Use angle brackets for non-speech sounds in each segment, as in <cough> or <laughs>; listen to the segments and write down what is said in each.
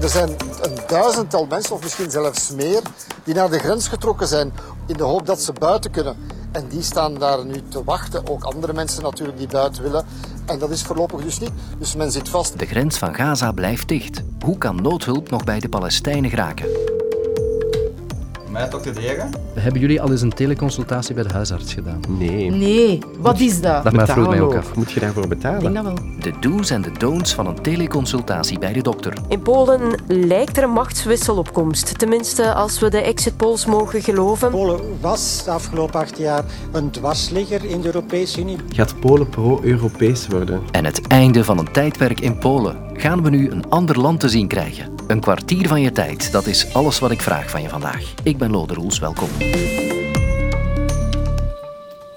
Er zijn een duizendtal mensen, of misschien zelfs meer, die naar de grens getrokken zijn in de hoop dat ze buiten kunnen. En die staan daar nu te wachten. Ook andere mensen natuurlijk die buiten willen. En dat is voorlopig dus niet. Dus men zit vast. De grens van Gaza blijft dicht. Hoe kan noodhulp nog bij de Palestijnen geraken? Mij dokter. Hebben jullie al eens een teleconsultatie bij de huisarts gedaan? Nee. Nee, wat is dat? Dat maar vroeg mij ook af. Moet je daarvoor Ik betalen? denk dat wel. De do's en de don'ts van een teleconsultatie bij de dokter. In Polen lijkt er een machtswissel op komst. Tenminste, als we de exit polls mogen geloven. Polen was de afgelopen acht jaar een dwarsligger in de Europese Unie. Gaat Polen pro-Europees worden? En het einde van een tijdperk in Polen. Gaan we nu een ander land te zien krijgen? Een kwartier van je tijd, dat is alles wat ik vraag van je vandaag. Ik ben Lode Roels, welkom.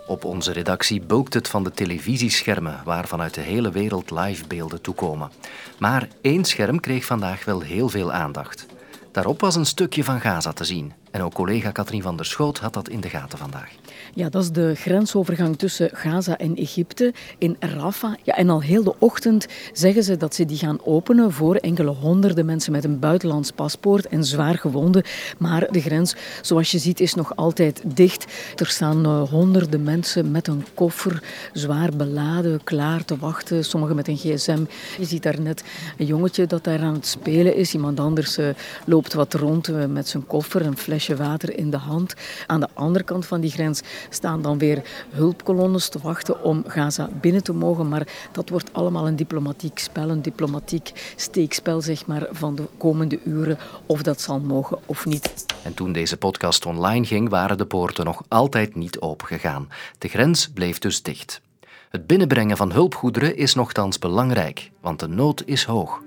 Op onze redactie bulkt het van de televisieschermen waar vanuit de hele wereld livebeelden toekomen. Maar één scherm kreeg vandaag wel heel veel aandacht. Daarop was een stukje van Gaza te zien. En ook collega Katrien van der Schoot had dat in de gaten vandaag. Ja, dat is de grensovergang tussen Gaza en Egypte in Rafah. Ja, en al heel de ochtend zeggen ze dat ze die gaan openen voor enkele honderden mensen met een buitenlands paspoort en zwaar gewonden. Maar de grens, zoals je ziet, is nog altijd dicht. Er staan eh, honderden mensen met een koffer, zwaar beladen, klaar te wachten. Sommigen met een gsm. Je ziet daar net een jongetje dat daar aan het spelen is. Iemand anders eh, loopt wat rond eh, met zijn koffer, een flesje water in de hand. Aan de andere kant van die grens staan dan weer hulpkolonnes te wachten om Gaza binnen te mogen. Maar dat wordt allemaal een diplomatiek spel, een diplomatiek steekspel zeg maar, van de komende uren. Of dat zal mogen of niet. En toen deze podcast online ging, waren de poorten nog altijd niet opengegaan. De grens bleef dus dicht. Het binnenbrengen van hulpgoederen is nogthans belangrijk, want de nood is hoog.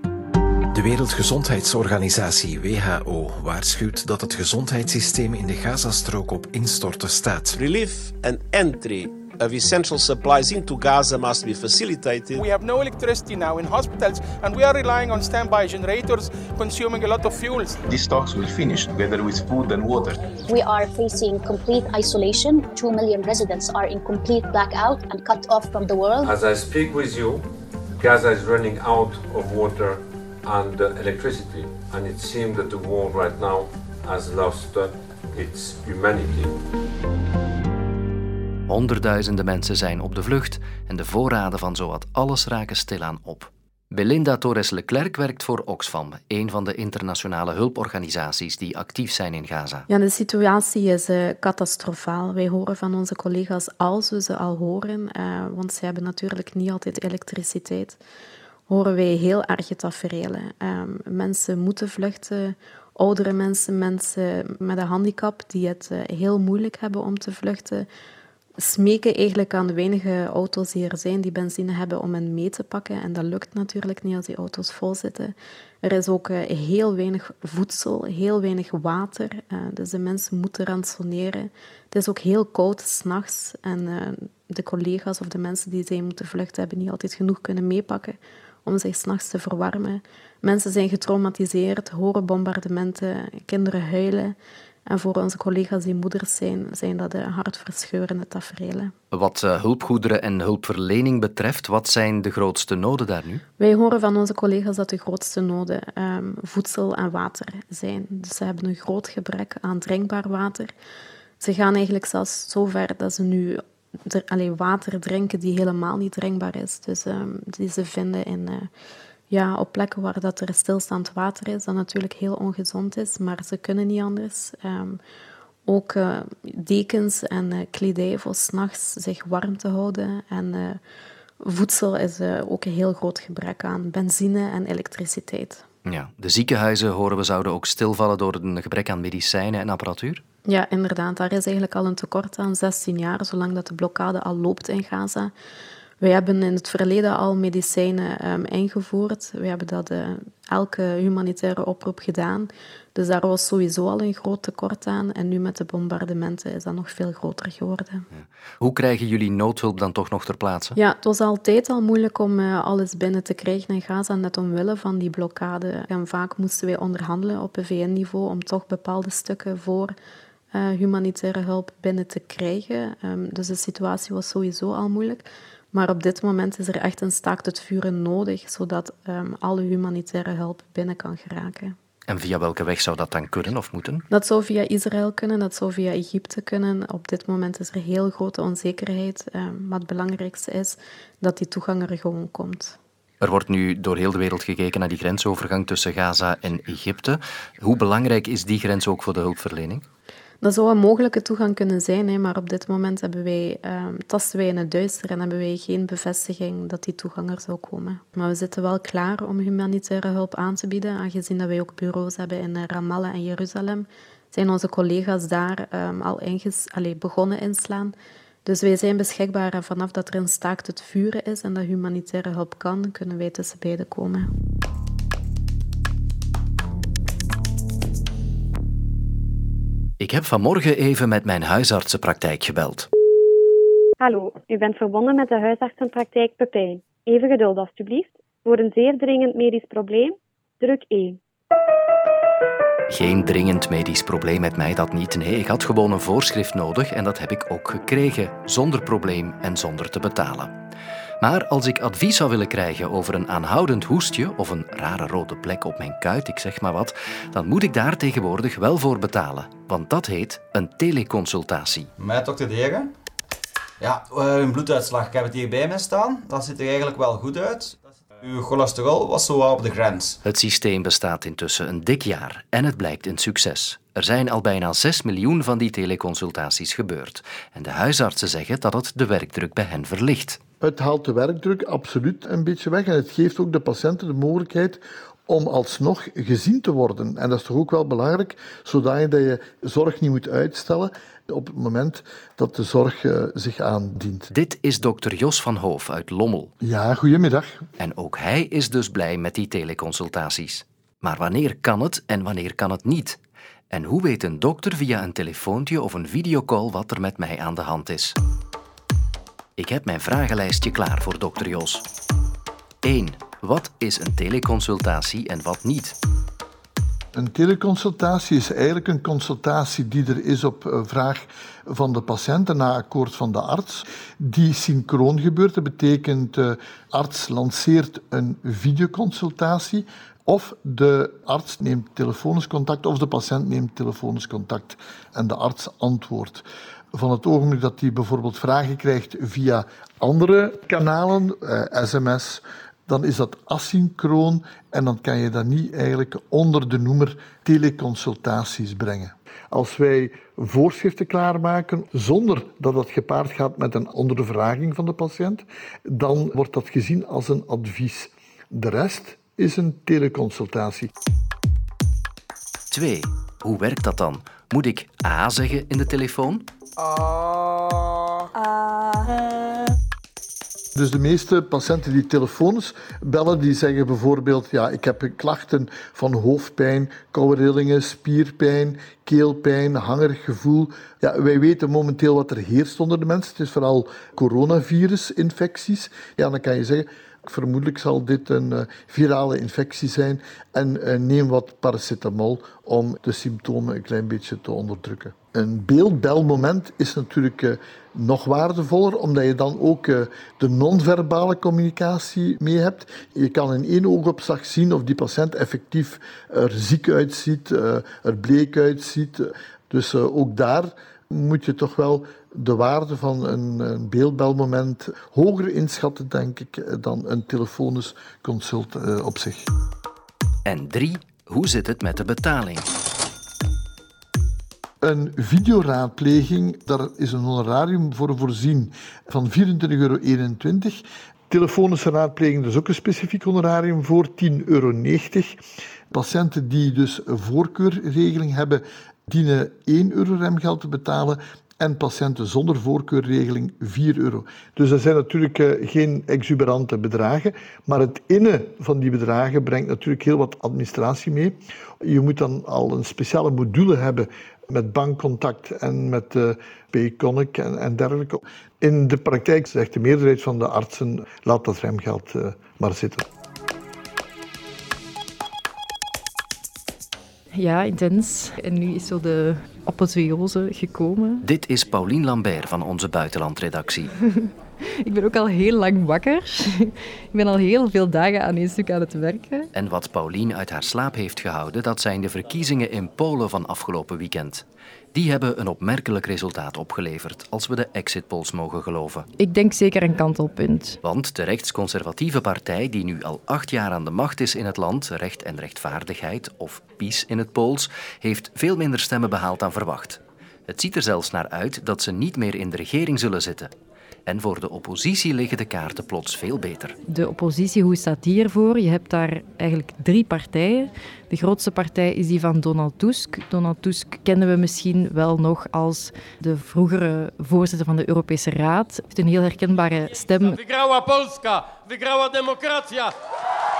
De Wereldgezondheidsorganisatie WHO waarschuwt dat het gezondheidssysteem in de Gazastrook op instorten staat. Relief and entry of essential supplies into Gaza must be facilitated. We have no electricity now in hospitals, and we are relying on standby generators consuming a lot of fuels. These stocks will finish together with food and water. We are facing complete isolation. Two million residents are in complete blackout and cut off from the world. As I speak with you, Gaza is running out of water and uh, electricity, and it seems that the world right now has lost uh, its humanity. Honderdduizenden mensen zijn op de vlucht en de voorraden van zowat alles raken stilaan op. Belinda Torres Leclerc werkt voor Oxfam, een van de internationale hulporganisaties die actief zijn in Gaza. Ja, de situatie is uh, catastrofaal. Wij horen van onze collega's, als we ze al horen, uh, want ze hebben natuurlijk niet altijd elektriciteit, horen wij heel erge tafereelen. Um, mensen moeten vluchten, oudere mensen, mensen met een handicap die het uh, heel moeilijk hebben om te vluchten, smeken eigenlijk aan de weinige auto's die er zijn die benzine hebben om hen mee te pakken. En dat lukt natuurlijk niet als die auto's vol zitten. Er is ook uh, heel weinig voedsel, heel weinig water. Uh, dus de mensen moeten ransoneren. Het is ook heel koud s'nachts. En de collega's of de mensen die zijn moeten vluchten hebben niet altijd genoeg kunnen meepakken om zich s'nachts te verwarmen. Mensen zijn getraumatiseerd, horen bombardementen, kinderen huilen. En voor onze collega's die moeders zijn, zijn dat de hartverscheurende tafereelen. Wat uh, hulpgoederen en hulpverlening betreft, wat zijn de grootste noden daar nu? Wij horen van onze collega's dat de grootste noden um, voedsel en water zijn. Dus ze hebben een groot gebrek aan drinkbaar water. Ze gaan eigenlijk zelfs zo ver dat ze nu alleen water drinken die helemaal niet drinkbaar is. Dus um, die ze vinden in... Uh, ja, op plekken waar dat er stilstaand water is, dat natuurlijk heel ongezond is, maar ze kunnen niet anders. Um, ook uh, dekens en uh, kledij voor s'nachts zich warm te houden. En voedsel is ook een heel groot gebrek aan benzine en elektriciteit. Ja, de ziekenhuizen, horen we, zouden ook stilvallen door een gebrek aan medicijnen en apparatuur? Ja, inderdaad. Daar is eigenlijk al een tekort aan, 16 jaar, zolang dat de blokkade al loopt in Gaza. Wij hebben in het verleden al medicijnen um, ingevoerd. We hebben dat uh, elke humanitaire oproep gedaan. Dus daar was sowieso al een groot tekort aan. En nu met de bombardementen is dat nog veel groter geworden. Ja. Hoe krijgen jullie noodhulp dan toch nog ter plaatse? Ja, het was altijd al moeilijk om uh, alles binnen te krijgen in Gaza, net omwille van die blokkade. En vaak moesten wij onderhandelen op VN-niveau om toch bepaalde stukken voor uh, humanitaire hulp binnen te krijgen. Um, dus de situatie was sowieso al moeilijk. Maar op dit moment is er echt een staakt het vuren nodig, zodat um, alle humanitaire hulp binnen kan geraken. En via welke weg zou dat dan kunnen of moeten? Dat zou via Israël kunnen, dat zou via Egypte kunnen. Op dit moment is er heel grote onzekerheid. Um, maar het belangrijkste is dat die toegang er gewoon komt. Er wordt nu door heel de wereld gekeken naar die grensovergang tussen Gaza en Egypte. Hoe belangrijk is die grens ook voor de hulpverlening? Dat zou een mogelijke toegang kunnen zijn, hè, maar op dit moment hebben wij, um, tasten wij in het duister en hebben wij geen bevestiging dat die toegang er zou komen. Maar we zitten wel klaar om humanitaire hulp aan te bieden, aangezien dat wij ook bureaus hebben in Ramallah en Jeruzalem. Zijn onze collega's daar um, al inges allez, begonnen inslaan. Dus wij zijn beschikbaar en vanaf dat er een staakt het vuren is en dat humanitaire hulp kan, kunnen wij tussen beiden komen. Ik heb vanmorgen even met mijn huisartsenpraktijk gebeld. Hallo, u bent verbonden met de huisartsenpraktijk Pepijn. Even geduld alstublieft. Voor een zeer dringend medisch probleem, druk 1. Geen dringend medisch probleem met mij, dat niet. Nee, ik had gewoon een voorschrift nodig en dat heb ik ook gekregen, zonder probleem en zonder te betalen. Maar als ik advies zou willen krijgen over een aanhoudend hoestje of een rare rode plek op mijn kuit, ik zeg maar wat, dan moet ik daar tegenwoordig wel voor betalen. Want dat heet een teleconsultatie. Met dokter Degen? Ja, eh, een bloeduitslag. Ik heb het hier bij me staan. Dat ziet er eigenlijk wel goed uit. Uw cholesterol was zo op de grens. Het systeem bestaat intussen een dik jaar en het blijkt een succes. Er zijn al bijna 6 miljoen van die teleconsultaties gebeurd. En de huisartsen zeggen dat het de werkdruk bij hen verlicht. Het haalt de werkdruk absoluut een beetje weg en het geeft ook de patiënten de mogelijkheid om alsnog gezien te worden. En dat is toch ook wel belangrijk, zodat je zorg niet moet uitstellen op het moment dat de zorg uh, zich aandient. Dit is dokter Jos van Hoof uit Lommel. Ja, goedemiddag. En ook hij is dus blij met die teleconsultaties. Maar wanneer kan het en wanneer kan het niet? En hoe weet een dokter via een telefoontje of een videocall wat er met mij aan de hand is? Ik heb mijn vragenlijstje klaar voor dokter Jos. 1. Wat is een teleconsultatie en wat niet? Een teleconsultatie is eigenlijk een consultatie die er is op eh, vraag van de patiënt na akkoord van de arts, die synchroon gebeurt. Dat betekent de arts lanceert een videoconsultatie of de arts neemt telefonisch contact of de patiënt neemt telefonisch contact en de arts antwoordt van het ogenblik dat hij bijvoorbeeld vragen krijgt via andere kanalen, eh, sms, dan is dat asynchroon en dan kan je dat niet eigenlijk onder de noemer teleconsultaties brengen. Als wij voorschriften klaarmaken zonder dat dat gepaard gaat met een ondervraging van de patiënt, dan wordt dat gezien als een advies. De rest is een teleconsultatie. 2. Hoe werkt dat dan? Moet ik A zeggen in de telefoon? A. A. Dus de meeste patiënten die telefoons bellen, die zeggen bijvoorbeeld, ja, ik heb klachten van hoofdpijn, koude rillingen, spierpijn, keelpijn, hangerig gevoel. Ja, wij weten momenteel wat er heerst onder de mensen. Het is vooral coronavirusinfecties. Ja, dan kan je zeggen, Vermoedelijk zal dit een uh, virale infectie zijn en uh, neem wat paracetamol om de symptomen een klein beetje te onderdrukken. Een beeldbelmoment is natuurlijk uh, nog waardevoller, omdat je dan ook de non-verbale communicatie mee hebt. Je kan in één oogopslag zien of die patiënt effectief er ziek uitziet, er bleek uitziet. Dus ook daar moet je toch wel de waarde van een, een beeldbelmoment hoger inschatten, denk ik, dan een telefonisch consult uh, op zich. En drie, hoe zit het met de betaling? Een videoraadpleging, daar is een honorarium voor voorzien van 24,21 euro. Telefonische raadpleging, is ook een specifiek honorarium voor, 10,90 euro. Patiënten die dus een voorkeurregeling hebben, dienen 1 euro remgeld te betalen en patiënten zonder voorkeurregeling 4 euro. Dus dat zijn natuurlijk uh, geen exuberante bedragen, maar het innen van die bedragen brengt natuurlijk heel wat administratie mee. Je moet dan al een speciale module hebben met bankcontact en met uh, Payconic en, en dergelijke. In de praktijk zegt de meerderheid van de artsen, laat dat remgeld uh, maar zitten. Ja, intens. En nu is zo de apotheose gekomen. Dit is Paulien Lambert van onze buitenlandredactie. <laughs> ik ben ook al heel lang wakker. ik ben al heel veel dagen aan één stuk aan het werken. En wat Paulien uit haar slaap heeft gehouden, dat zijn de verkiezingen in Polen van afgelopen weekend. Die hebben een opmerkelijk resultaat opgeleverd, als we de exit polls mogen geloven. Ik denk zeker een kantelpunt. Want de rechtsconservatieve partij, die nu al acht jaar aan de macht is in het land, Recht en Rechtvaardigheid, of PiS in het Pools, heeft veel minder stemmen behaald dan verwacht. Het ziet er zelfs naar uit dat ze niet meer in de regering zullen zitten. En voor de oppositie liggen de kaarten plots veel beter. De oppositie, hoe staat die ervoor? Je hebt daar eigenlijk drie partijen. De grootste partij is die van Donald Tusk. Donald Tusk kennen we misschien wel nog als de vroegere voorzitter van de Europese Raad. Hij heeft een heel herkenbare stem. Wygrała Polska! Wygrała demokracja!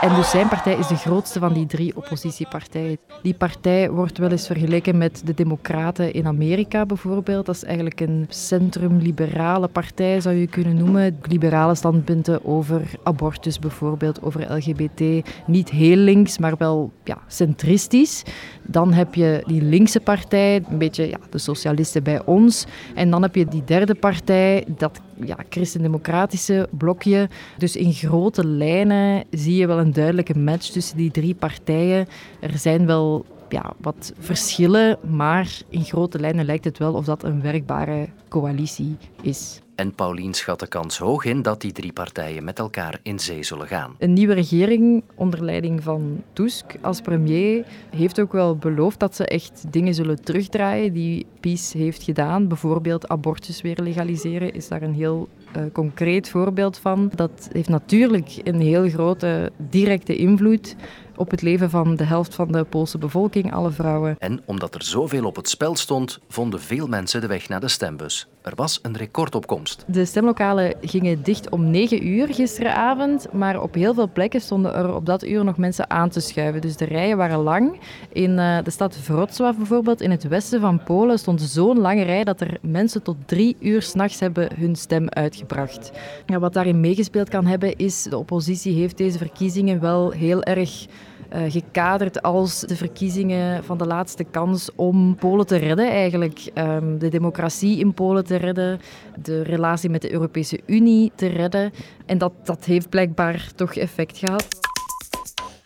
En dus zijn partij is de grootste van die drie oppositiepartijen. Die partij wordt wel eens vergeleken met de Democraten in Amerika bijvoorbeeld. Dat is eigenlijk een centrum-liberale partij, zou je kunnen noemen. Liberale standpunten over abortus bijvoorbeeld, over LGBT. Niet heel links, maar wel ja, centristisch. Dan heb je die linkse partij, een beetje ja, de socialisten bij ons. En dan heb je die derde partij, dat ja, christendemocratische blokje. Dus in grote lijnen zie je wel een duidelijke match tussen die drie partijen. Er zijn wel ja, wat verschillen, maar in grote lijnen lijkt het wel of dat een werkbare coalitie is. En Paulien schat de kans hoog in dat die drie partijen met elkaar in zee zullen gaan. Een nieuwe regering onder leiding van Tusk als premier heeft ook wel beloofd dat ze echt dingen zullen terugdraaien die PiS heeft gedaan. Bijvoorbeeld abortus weer legaliseren is daar een heel uh, concreet voorbeeld van. Dat heeft natuurlijk een heel grote directe invloed op het leven van de helft van de Poolse bevolking, alle vrouwen. En omdat er zoveel op het spel stond, vonden veel mensen de weg naar de stembus. Er was een recordopkomst. De stemlokalen gingen dicht om 9 uur gisteravond, maar op heel veel plekken stonden er op dat uur nog mensen aan te schuiven. Dus de rijen waren lang. In uh, de stad Wrocław bijvoorbeeld, in het westen van Polen, stond zo'n lange rij dat er mensen tot drie uur s'nachts hebben hun stem uitgebracht. Wat daarin meegespeeld kan hebben, is de oppositie heeft deze verkiezingen wel heel erg gekaderd als de verkiezingen van de laatste kans om Polen te redden, eigenlijk. Um, de democratie in Polen te redden, de relatie met de Europese Unie te redden. En dat, dat heeft blijkbaar toch effect gehad.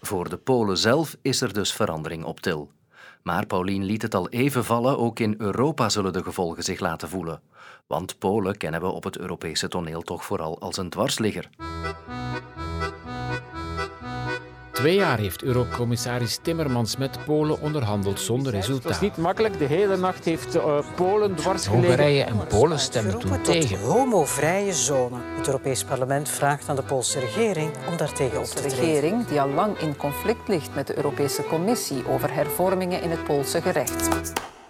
Voor de Polen zelf is er dus verandering op til. Maar Paulien liet het al even vallen, ook in Europa zullen de gevolgen zich laten voelen. Want Polen kennen we op het Europese toneel toch vooral als een dwarsligger. Twee jaar heeft Eurocommissaris Timmermans met Polen onderhandeld zonder resultaat. Het was niet makkelijk. De hele nacht heeft uh, Polen dwars gelegen. Hongarije en Polen stemmen toen tegen. homovrije zone. Het Europees Parlement vraagt aan de Poolse regering om daartegen op te treden. De regering die al lang in conflict ligt met de Europese Commissie over hervormingen in het Poolse gerecht.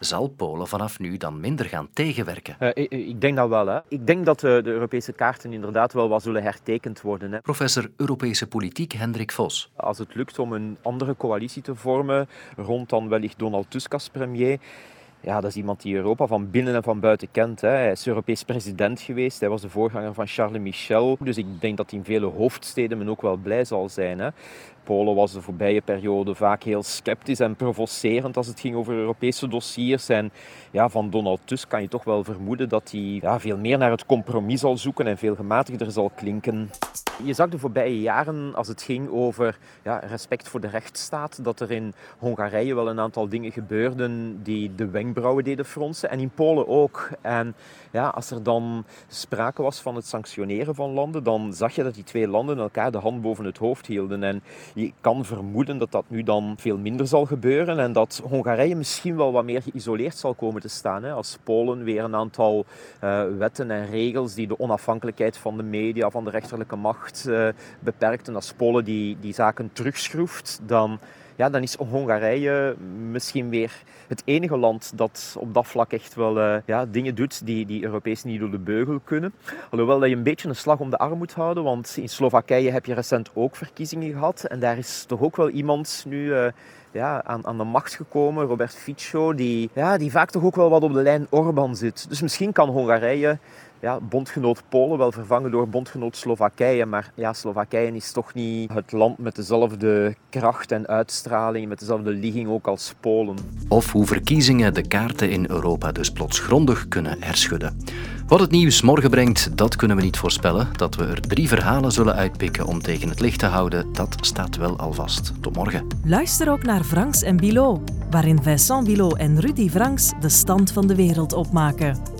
Zal Polen vanaf nu dan minder gaan tegenwerken? Uh, ik, ik, denk dat wel. Hè. Ik denk dat de, de, Europese kaarten inderdaad wel wat zullen hertekend worden. Hè. Professor Europese Politiek Hendrik Vos. Als het lukt om een andere coalitie te vormen rond dan wellicht Donald Tusk als premier, ja, dat is iemand die Europa van binnen en van buiten kent. Hè. Hij is Europees president geweest. Hij was de voorganger van Charles Michel. Dus ik denk dat in vele hoofdsteden men ook wel blij zal zijn. Hè. Polen was de voorbije periode vaak heel sceptisch en provocerend als het ging over Europese dossiers. En ja, van Donald Tusk kan je toch wel vermoeden dat hij ja, veel meer naar het compromis zal zoeken en veel gematigder zal klinken. Je zag de voorbije jaren, als het ging over ja, respect voor de rechtsstaat, dat er in Hongarije wel een aantal dingen gebeurden die de wenkbrauwen deden fronsen. En in Polen ook. En ja, als er dan sprake was van het sanctioneren van landen, dan zag je dat die twee landen elkaar de hand boven het hoofd hielden. En je kan vermoeden dat dat nu dan veel minder zal gebeuren en dat Hongarije misschien wel wat meer geïsoleerd zal komen te staan. Hè. Als Polen weer een aantal uh, wetten en regels die de onafhankelijkheid van de media, van de rechterlijke macht uh, beperkt en als Polen die, die zaken terugschroeft, dan ja, dan is Hongarije misschien weer het enige land dat op dat vlak echt wel uh, ja, dingen doet die, die Europees niet door de beugel kunnen. Alhoewel dat je een beetje een slag om de arm moet houden, want in Slowakije heb je recent ook verkiezingen gehad en daar is toch ook wel iemand nu... Uh, ja, aan, aan de macht gekomen, Robert Fico, die, ja, die vaak toch ook wel wat op de lijn Orbán zit. Dus misschien kan Hongarije ja, bondgenoot Polen wel vervangen door bondgenoot Slowakije. Maar ja, Slowakije is toch niet het land met dezelfde kracht en uitstraling, met dezelfde ligging ook als Polen. Of hoe verkiezingen de kaarten in Europa dus plots grondig kunnen herschudden. Wat het nieuws morgen brengt, dat kunnen we niet voorspellen. Dat we er drie verhalen zullen uitpikken om tegen het licht te houden, dat staat wel al vast. Tot morgen. Luister ook naar Franks en Bilot, waarin Vincent Bilot en Rudy Franks de stand van de wereld opmaken.